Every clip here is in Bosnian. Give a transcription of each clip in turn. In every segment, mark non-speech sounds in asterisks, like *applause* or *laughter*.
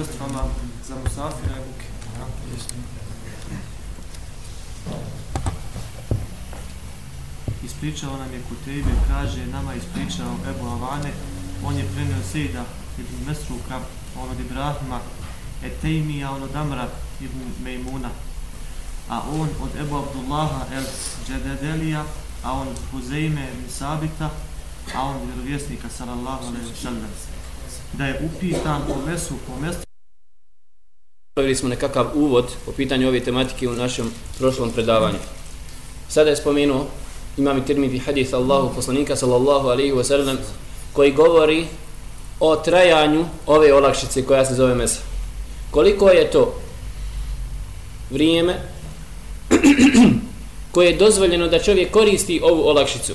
mestvama za musafira i buke. Ispričao nam je Kutejbe, kaže, nama ispričao Ebu Avane, on je prenio Sejda ibn Mesruka, on od Ibrahima, Etejmija, on od Amra ibn Mejmuna, a on od Ebu Abdullaha el Džededelija, a on Huzeyme ibn Sabita, a on vjerovjesnika sallallahu alaihi wa sallam. Da je upitan po mesu, po mesu. Pravili smo nekakav uvod po pitanju ove tematike u našem prošlom predavanju. Sada je spomenuo imam i tirmidi hadith Allahu poslanika sallallahu alaihi wa sallam koji govori o trajanju ove olakšice koja se zove mesa. Koliko je to vrijeme *clears throat* koje je dozvoljeno da čovjek koristi ovu olakšicu?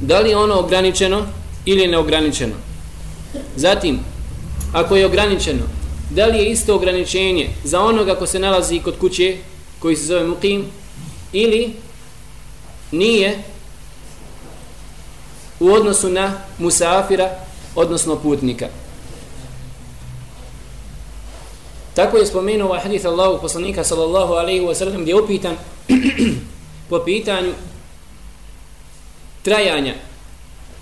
Da li je ono ograničeno ili neograničeno? Zatim, ako je ograničeno, da li je isto ograničenje za onoga ko se nalazi kod kuće, koji se zove mukim, ili nije u odnosu na musafira, odnosno putnika. Tako je spomenuo ovaj hadith Allahu poslanika sallallahu alaihi wa sallam gdje je upitan *clears throat* po pitanju trajanja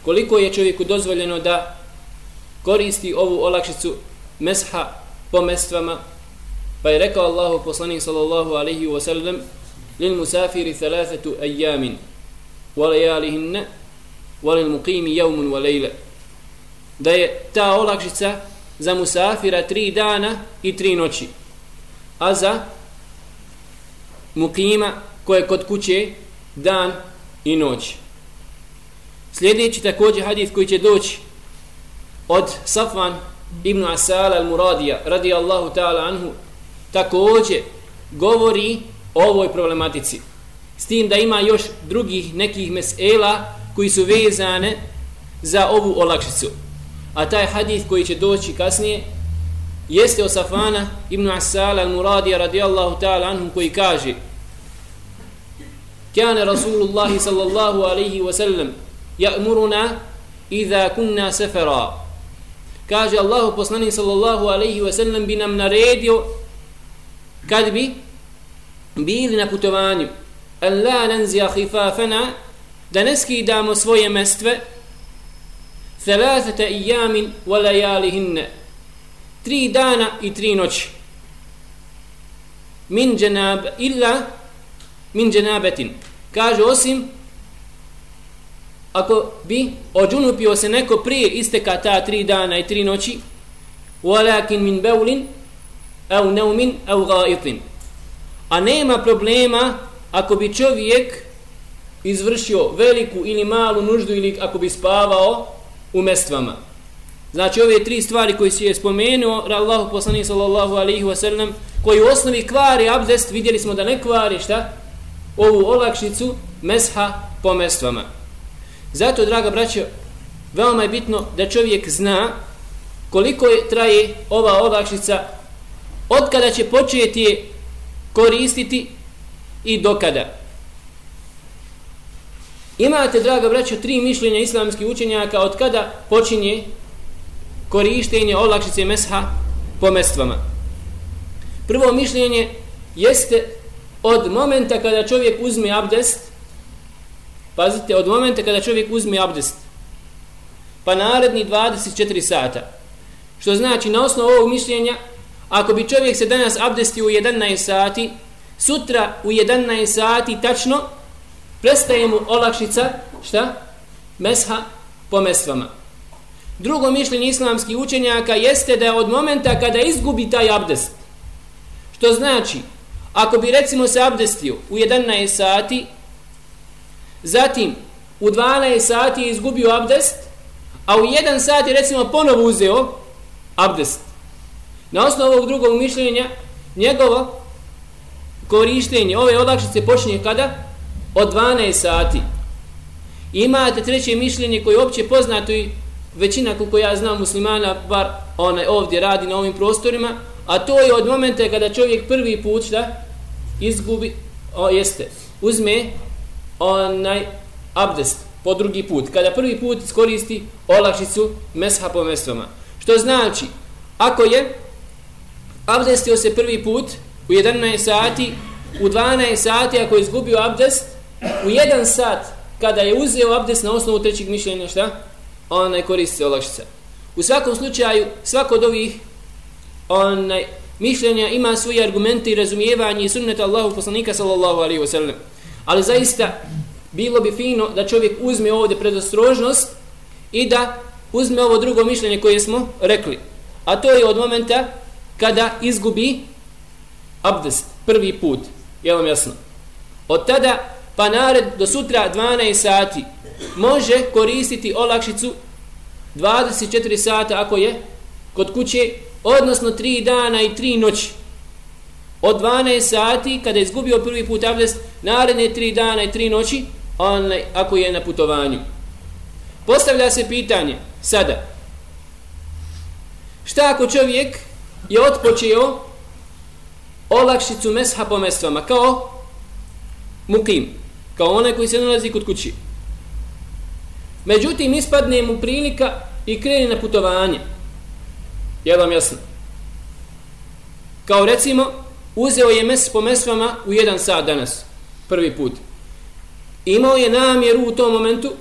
koliko je čovjeku dozvoljeno da koristi ovu olakšicu mesha po mestvama pa je rekao Allahu poslanik sallallahu alaihi wa sallam lil musafiri thalathatu ayyamin wa lejalihinne wa lil muqimi yawmun wa lejle da je ta olakšica za musafira tri dana i tri noći a za mukima koje kod kuće dan i noć. Sljedeći također hadith koji će doći od Safvan ibn Asal al-Muradija radijallahu ta'ala anhu također govori o ovoj problematici. S tim da ima još drugih nekih mesela koji su vezane za ovu olakšicu. A taj hadith koji će doći kasnije jeste o Safana ibn Asal al-Muradija radijallahu ta'ala anhu koji kaže Kjane Rasulullahi sallallahu alaihi wa sallam ja'muruna idha kunna sefera kaže Allahu poslanik sallallahu alaihi ve sellem bi nam naredio kad bi bili na putovanju. An la nanzija khifafana da ne skidamo svoje mestve thalathata iyamin wa layalihinna tri dana i tri noći. Min janab illa min janabatin. Kaže osim ako bi ođunupio se neko prije isteka ta tri dana i tri noći walakin min bawlin au naumin au gaitin a nema problema ako bi čovjek izvršio veliku ili malu nuždu ili ako bi spavao u mestvama. Znači ove tri stvari koje si je spomenuo Allahu poslani sallallahu alaihi ve sellem koji u osnovi kvari abdest vidjeli smo da ne kvari šta? Ovu olakšicu mesha po mestvama. Zato, draga braćo, veoma je bitno da čovjek zna koliko je traje ova olakšica od kada će početi koristiti i dokada. Imate, draga braćo, tri mišljenja islamskih učenjaka od kada počinje korištenje olakšice mesha po mestvama. Prvo mišljenje jeste od momenta kada čovjek uzme abdest, pazite, od momenta kada čovjek uzme abdest, pa naredni 24 sata. Što znači, na osnovu ovog mišljenja, ako bi čovjek se danas abdestio u 11 sati, sutra u 11 sati tačno prestaje mu olakšica, šta? Mesha po mestvama. Drugo mišljenje islamskih učenjaka jeste da je od momenta kada izgubi taj abdest, što znači, ako bi recimo se abdestio u 11 sati, zatim u 12 sati je izgubio abdest, a u 1 sati recimo ponovo uzeo abdest, Na osnovu ovog drugog mišljenja, njegovo korištenje ove olakšice počinje kada? Od 12 sati. Imate treće mišljenje koje je opće poznato i većina koliko ja znam muslimana bar onaj ovdje radi na ovim prostorima, a to je od momenta kada čovjek prvi put šta izgubi, o, jeste, uzme onaj abdest po drugi put. Kada prvi put iskoristi olakšicu mesha po mestvama. Što znači, ako je abdestio se prvi put u 11 sati, u 12 sati ako je izgubio abdest, u 1 sat kada je uzeo abdest na osnovu trećeg mišljenja, šta? Onaj koristi se olakšica. U svakom slučaju, svako od ovih onaj, mišljenja ima svoje argumente i razumijevanje i sunneta Allahu poslanika sallallahu alaihi wa sallam. Ali zaista bilo bi fino da čovjek uzme ovdje predostrožnost i da uzme ovo drugo mišljenje koje smo rekli. A to je od momenta kada izgubi abdest prvi put. Je vam jasno? Od tada pa nared do sutra 12 sati može koristiti olakšicu 24 sata ako je kod kuće, odnosno 3 dana i 3 noći. Od 12 sati, kada je izgubio prvi put abdest, naredne 3 dana i 3 noći, on, ako je na putovanju. Postavlja se pitanje, sada, šta ako čovjek je otpočeo olakšicu mesha po mestvama, kao mukim, kao onaj koji se nalazi kod kući. Međutim, ispadne mu prilika i krene na putovanje. Je vam jasno? Kao recimo, uzeo je mes po mestvama u jedan sat danas, prvi put. Imao je namjeru u tom momentu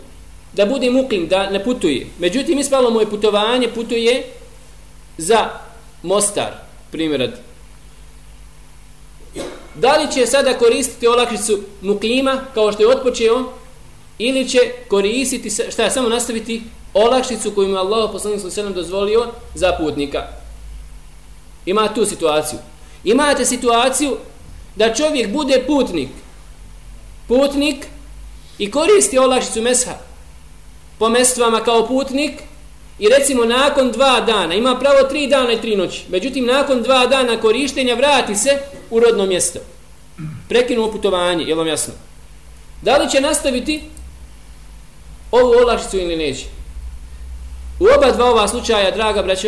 da bude mukim, da ne putuje. Međutim, ispalo mu je putovanje, putuje za Mostar, primjer. Da li će sada koristiti olakšicu muklima, kao što je otpočeo, ili će koristiti, šta je, samo nastaviti olakšicu koju mu Allah poslanik sallallahu dozvolio za putnika. Ima tu situaciju. Imate situaciju da čovjek bude putnik. Putnik i koristi olakšicu mesha po mestvama kao putnik i recimo nakon dva dana, ima pravo tri dana i tri noći, međutim nakon dva dana korištenja vrati se u rodno mjesto. Prekinuo putovanje, je vam jasno? Da li će nastaviti ovu olakšicu ili neće? U oba dva ova slučaja, draga braćo,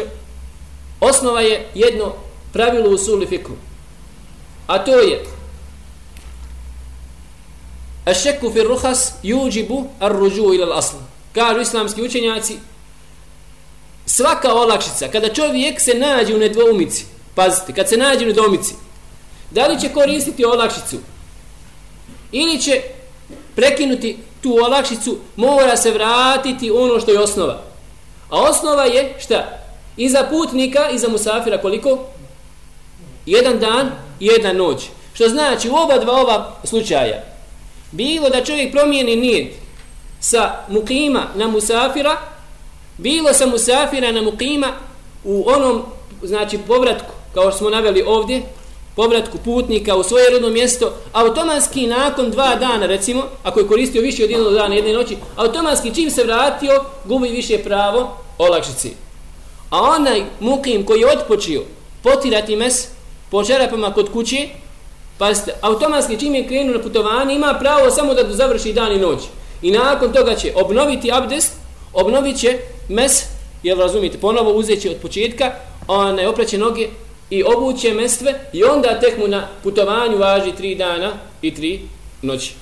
osnova je jedno pravilo u suli fiku. A to je Ešeku fir ruhas juđibu ar ruđu ila asl. Kažu islamski učenjaci, svaka olakšica, kada čovjek se nađe u nedvoumici, pazite, kad se nađe u nedvoumici, da li će koristiti olakšicu ili će prekinuti tu olakšicu, mora se vratiti ono što je osnova. A osnova je šta? I za putnika i za musafira koliko? Jedan dan, jedna noć. Što znači u oba dva ova slučaja bilo da čovjek promijeni nijed sa mukima na musafira, bilo sa musafira na mukima u onom, znači, povratku, kao što smo naveli ovdje, povratku putnika u svoje rodno mjesto, automatski nakon dva dana, recimo, ako je koristio više od jednog dana, jedne noći, automatski čim se vratio, gubi više pravo olakšici. A onaj mukim koji je otpočio potirati mes po čerapama kod kuće, pazite, automatski čim je krenuo na putovanje, ima pravo samo da završi dan i noć. I nakon toga će obnoviti abdest, obnovit će mes, jel razumite, ponovo uzet će od početka, one opraće noge i obuće mestve i onda tek mu na putovanju važi tri dana i tri noći.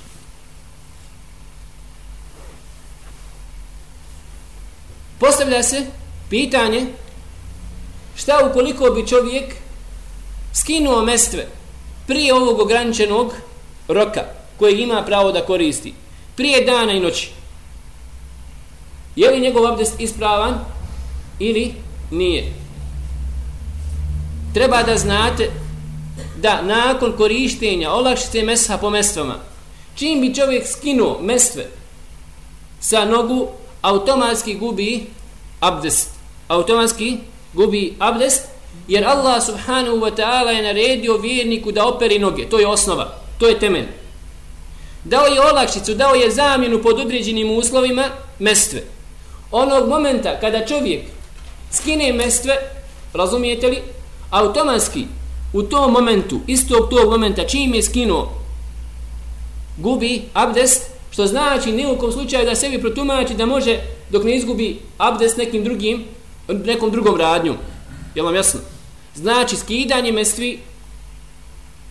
Postavlja se pitanje šta ukoliko bi čovjek skinuo mestve prije ovog ograničenog roka kojeg ima pravo da koristi. Prije dana i noći. Je li njegov abdest ispravan ili nije? Treba da znate da nakon korištenja olakšice mesa po mestvama čim bi čovjek skinuo mestve sa nogu automatski gubi abdest. Automatski gubi abdest jer Allah subhanahu wa ta'ala je naredio vjerniku da operi noge. To je osnova, to je temelj. Dao je olakšicu dao je zamjenu pod određenim uslovima mestve. Onog momenta kada čovjek skine mestve razumijete li automatski u tom momentu istog tog momenta čim je skinuo gubi abdest što znači nijekom u kom slučaju da sebi protumači da može dok ne izgubi abdest nekim drugim nekom drugom radnjom. Je vam jasno? Znači skidanje mestvi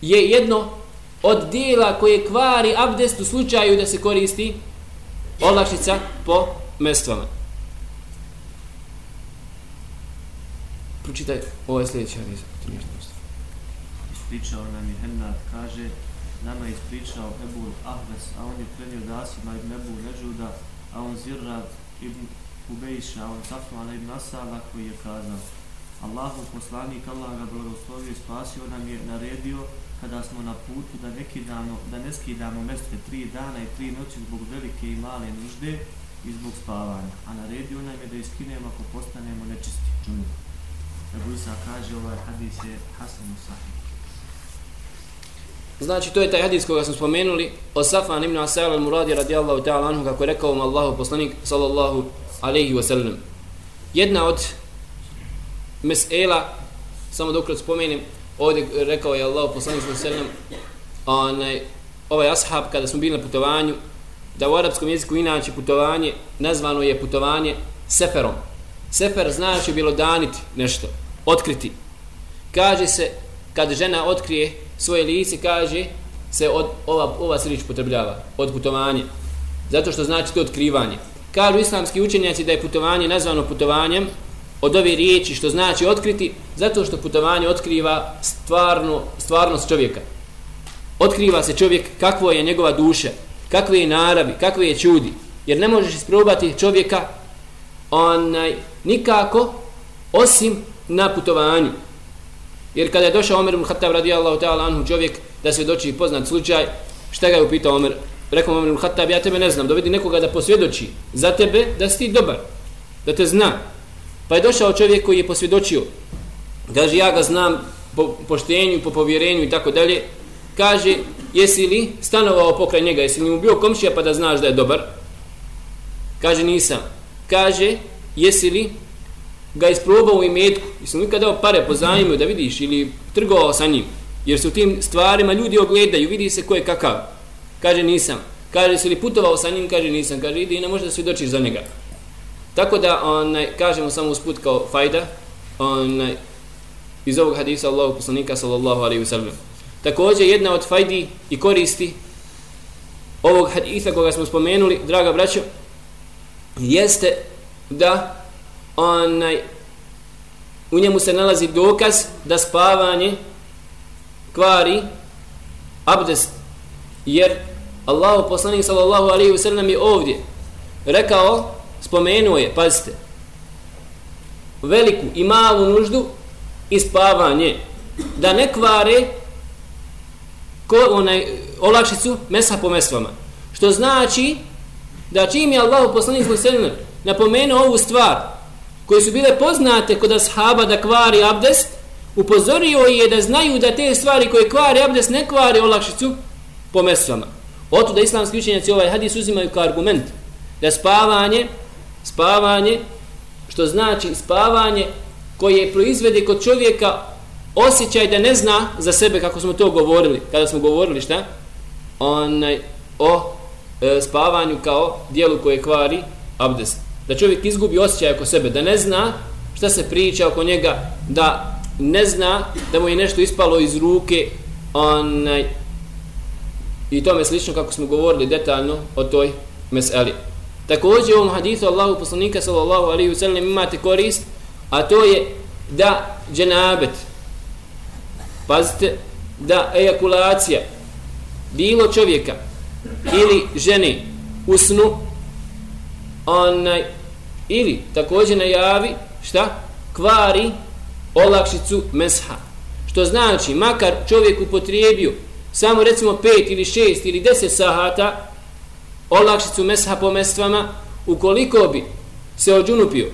je jedno od dijela koje kvari abdest u slučaju da se koristi olakšica po mestvama pročitaj ovo je sljedeća riza. ispričao nam je Hennad, kaže, nama je ispričao Ebu Ahves, a on je prenio Dasima ibn Ebu Nežuda, a on Zirrad ibn Ubejša, a on Safmana ibn Asala koji je kazao, Allahu poslanik, Allah ga blagoslovio i spasio nam je naredio kada smo na putu da ne kidamo, da ne skidamo mestve tri dana i tri noći zbog velike i male nužde i zbog spavanja. A naredio nam je da iskinemo ako postanemo nečisti. Čunu. Ebu Isa kaže ovaj hadis je Hasan Sahih. Znači, to je taj hadis koga smo spomenuli o Safan ibn Asal al-Muradi radijallahu ta'ala anhu, kako je rekao mu Allahu poslanik sallallahu alaihi wa sallam. Jedna od mesela, samo dok spomenem, ovdje rekao je Allah poslanik sallallahu selam, onaj, ovaj ashab kada smo bili na putovanju, da u arapskom jeziku inače putovanje nazvano je putovanje seferom. Sefer znači bilo daniti nešto, otkriti. Kaže se, kad žena otkrije svoje lice, kaže se od, ova, ova se rič potrebljava, od putovanja. Zato što znači to otkrivanje. Kažu islamski učenjaci da je putovanje nazvano putovanjem od ove riječi što znači otkriti, zato što putovanje otkriva stvarno, stvarnost čovjeka. Otkriva se čovjek kakvo je njegova duša, kakve je naravi, kakve je čudi. Jer ne možeš isprobati čovjeka onaj, nikako osim na putovanju. Jer kada je došao Omer ibn Khattab radijallahu ta'ala anhu čovjek da se doći poznat slučaj, šta ga je upitao Omer? Rekao Omer ibn Khattab, ja tebe ne znam, dovedi nekoga da posvjedoči za tebe da si ti dobar, da te zna. Pa je došao čovjek koji je posvjedočio. Kaže, ja ga znam po poštenju, po povjerenju i tako dalje. Kaže, jesi li stanovao pokraj njega, jesi li mu bio komšija pa da znaš da je dobar? Kaže, nisam. Kaže, jesi li ga isprobao u imetku, jesi li dao pare po zajmu da vidiš ili trgovao sa njim? Jer su tim stvarima ljudi ogledaju, vidi se ko je kakav. Kaže, nisam. Kaže, jesi li putovao sa njim? Kaže, nisam. Kaže, idi i ne možeš da svjedočiš za njega. Tako da, onaj, kažemo samo usput kao fajda, onaj, iz ovog hadisa Allahu poslanika sallallahu alejhi ve sellem. Također jedna od fajdi i koristi ovog hadisa koga smo spomenuli, draga braćo, jeste da onaj, u njemu se nalazi dokaz da spavanje kvari abdest. Jer Allahu poslanik sallallahu alejhi ve sellem je ovdje rekao, spomenuo je, pazite, veliku i malu nuždu i spavanje da ne kvare ko, onaj, olakšicu mesa po mesvama. Što znači da čim je Allah poslanik sallallahu napomenuo ovu stvar koje su bile poznate kod ashaba da kvari abdest, upozorio je da znaju da te stvari koje kvari abdest ne kvari olakšicu po mesvama. Oto da islamski učenjaci ovaj hadis uzimaju kao argument da spavanje, spavanje, što znači spavanje koje proizvede kod čovjeka osjećaj da ne zna za sebe kako smo to govorili, kada smo govorili šta? Onaj, o e, spavanju kao dijelu koje kvari abdest. Da čovjek izgubi osjećaj oko sebe, da ne zna šta se priča oko njega, da ne zna da mu je nešto ispalo iz ruke, onaj, i tome slično kako smo govorili detaljno o toj meseli. Također u ovom hadisu Allahu poslanika sallallahu alaihi wa sallam imate korist, a to je da dženabet, pazite, da ejakulacija bilo čovjeka ili žene u snu onaj, ili također najavi šta? Kvari olakšicu mesha. Što znači, makar čovjek upotrijebio samo recimo 5 ili 6 ili 10 sahata olakšicu mesha po mestvama, ukoliko bi se ođunupio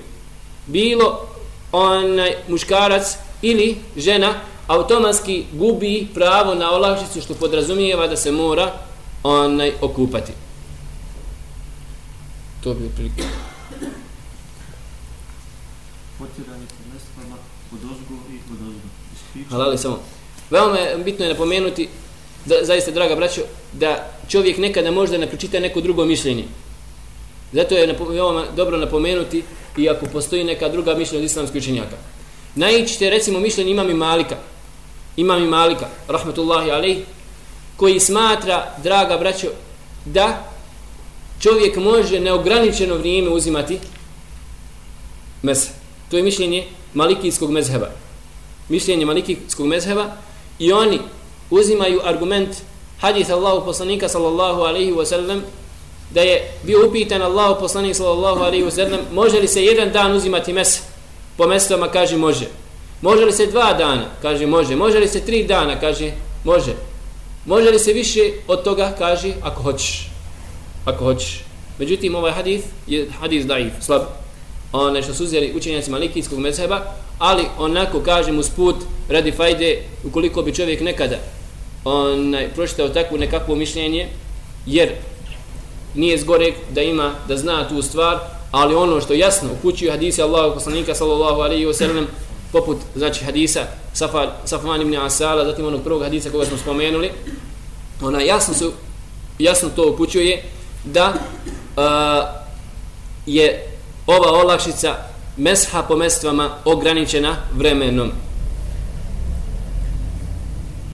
bilo onaj muškarac ili žena, automatski gubi pravo na olakšicu što podrazumijeva da se mora onaj okupati. To bi prilike. Potiranje po mestvama, pod ozgu i pod ozgu. Halali samo. Veoma je bitno je napomenuti, da, zaista draga braćo, da čovjek nekada možda ne pročita neko drugo mišljenje. Zato je veoma dobro napomenuti i ako postoji neka druga mišljenja od islamskih učenjaka. Najićite recimo mišljenje imam i Malika, imam i Malika, rahmetullahi alaih, koji smatra, draga braćo, da čovjek može neograničeno vrijeme uzimati mes. To je mišljenje malikijskog mezheba. Mišljenje malikijskog mezheba i oni uzimaju argument hadith Allahu poslanika sallallahu alaihi wa sallam da je bio upitan Allahu poslanik sallallahu alaihi wa sallam može li se jedan dan uzimati mes? Po mestama kaže može. Može li se dva dana? Kaže može. Može li se tri dana? Kaže može. Može li se više od toga? Kaže ako hoćeš. Ako hoćeš. Međutim ovaj hadith je hadith daif slab onaj što su uzeli učenjaci malikijskog mezheba ali onako kažem uz put radi fajde ukoliko bi čovjek nekada onaj pročitao takvo nekakvo mišljenje jer nije zgorek da ima da zna tu stvar ali ono što jasno upućuju hadisi Allahu poslanika sallallahu alaihi ve sellem poput znači hadisa Safar Safvan ibn Asala zatim onog prvog hadisa koga smo spomenuli ona jasno su jasno to upućuje da uh, je ova olakšica mesha po mestvama ograničena vremenom.